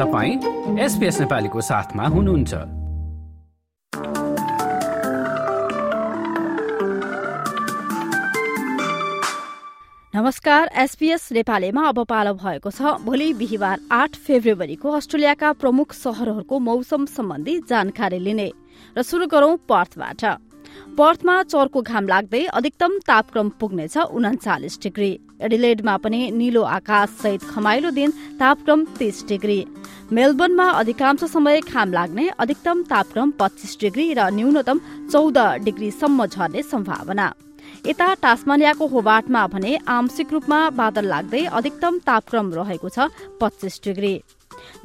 तपाईँ एसपिएस नेपालीको साथमा हुनुहुन्छ। नमस्कार एसपीएस नेपालीमा अब पालो भएको छ। भोलि बिहिबार आठ फेब्रुअरीको अस्ट्रेलियाका प्रमुख शहरहरूको मौसम सम्बन्धी जानकारी लिने र शुरू गरौं पर्थबाट। पर्थमा चर्को घाम लाग्दै अधिकतम तापक्रम पुग्नेछ उन्चालिस डिग्री। एडिलेडमा पनि निलो आकाश सहित खमाइलो दिन तापक्रम तीस डिग्री। मेलबर्नमा अधिकांश समय घाम लाग्ने अधिकतम तापक्रम पच्चिस डिग्री र न्यूनतम चौध डिग्रीसम्म झर्ने सम्भावना। यता टास्मानियाको होबाटमा भने आंशिक रूपमा बादल लाग्दै अधिकतम तापक्रम रहेको छ पच्चिस डिग्री।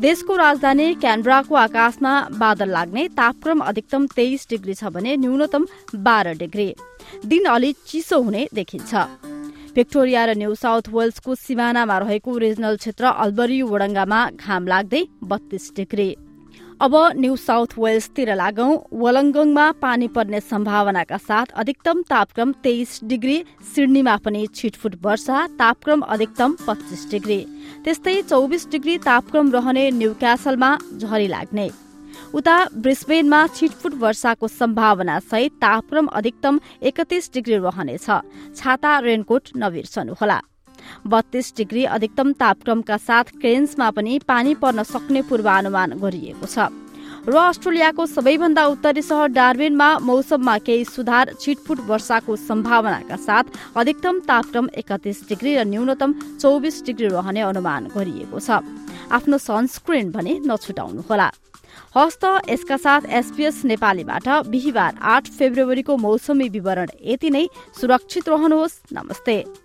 देशको राजधानी क्यानब्राको आकाशमा बादल लाग्ने तापक्रम अधिकतम तेइस डिग्री छ भने न्यूनतम बाह्र डिग्री। दिन अलि चिसो हुने देखिन्छ। भिक्टोरिया र न्यू साउथ वेल्सको सिमानामा रहेको रिजनल क्षेत्र अल्बरी वडङ्गामा घाम लाग्दै बत्तीस डिग्री। अब न्यू साउथ वेल्सतिर लागौं। वलङ्गङमा पानी पर्ने सम्भावनाका साथ अधिकतम तापक्रम तेइस डिग्री सिडनीमा पनि छिटफुट वर्षा तापक्रम अधिकतम पच्चिस डिग्री। त्यस्तै चौबिस डिग्री तापक्रम रहने न्यू क्यासलमा झरी लाग्ने। उता ब्रिस्बेनमा छिटफुट वर्षाको सम्भावना सहित तापक्रम अधिकतम एकतिस डिग्री रहनेछ। छाता रेनकोट नबिर्सनुहोला। बत्तीस डिग्री अधिकतम तापक्रमका साथ क्रेन्समा पनि पानी पर्न सक्ने पूर्वानुमान गरिएको छ। र अस्ट्रेलियाको सबैभन्दा उत्तरी सहर डार्बिनमा मौसममा केही सुधार छिटफुट वर्षाको सम्भावनाका साथ अधिकतम तापक्रम एकतिस डिग्री र न्यूनतम चौबिस डिग्री रहने अनुमान गरिएको छ। आफ्नो सनस्क्रिन भने नछुटाउनुहोला। हस्त यसका साथ एसपीएस नेपालीबाट बिहिबार आठ फेब्रुअरीको मौसमी विवरण यति नै। सुरक्षित रहनुहोस्। नमस्ते।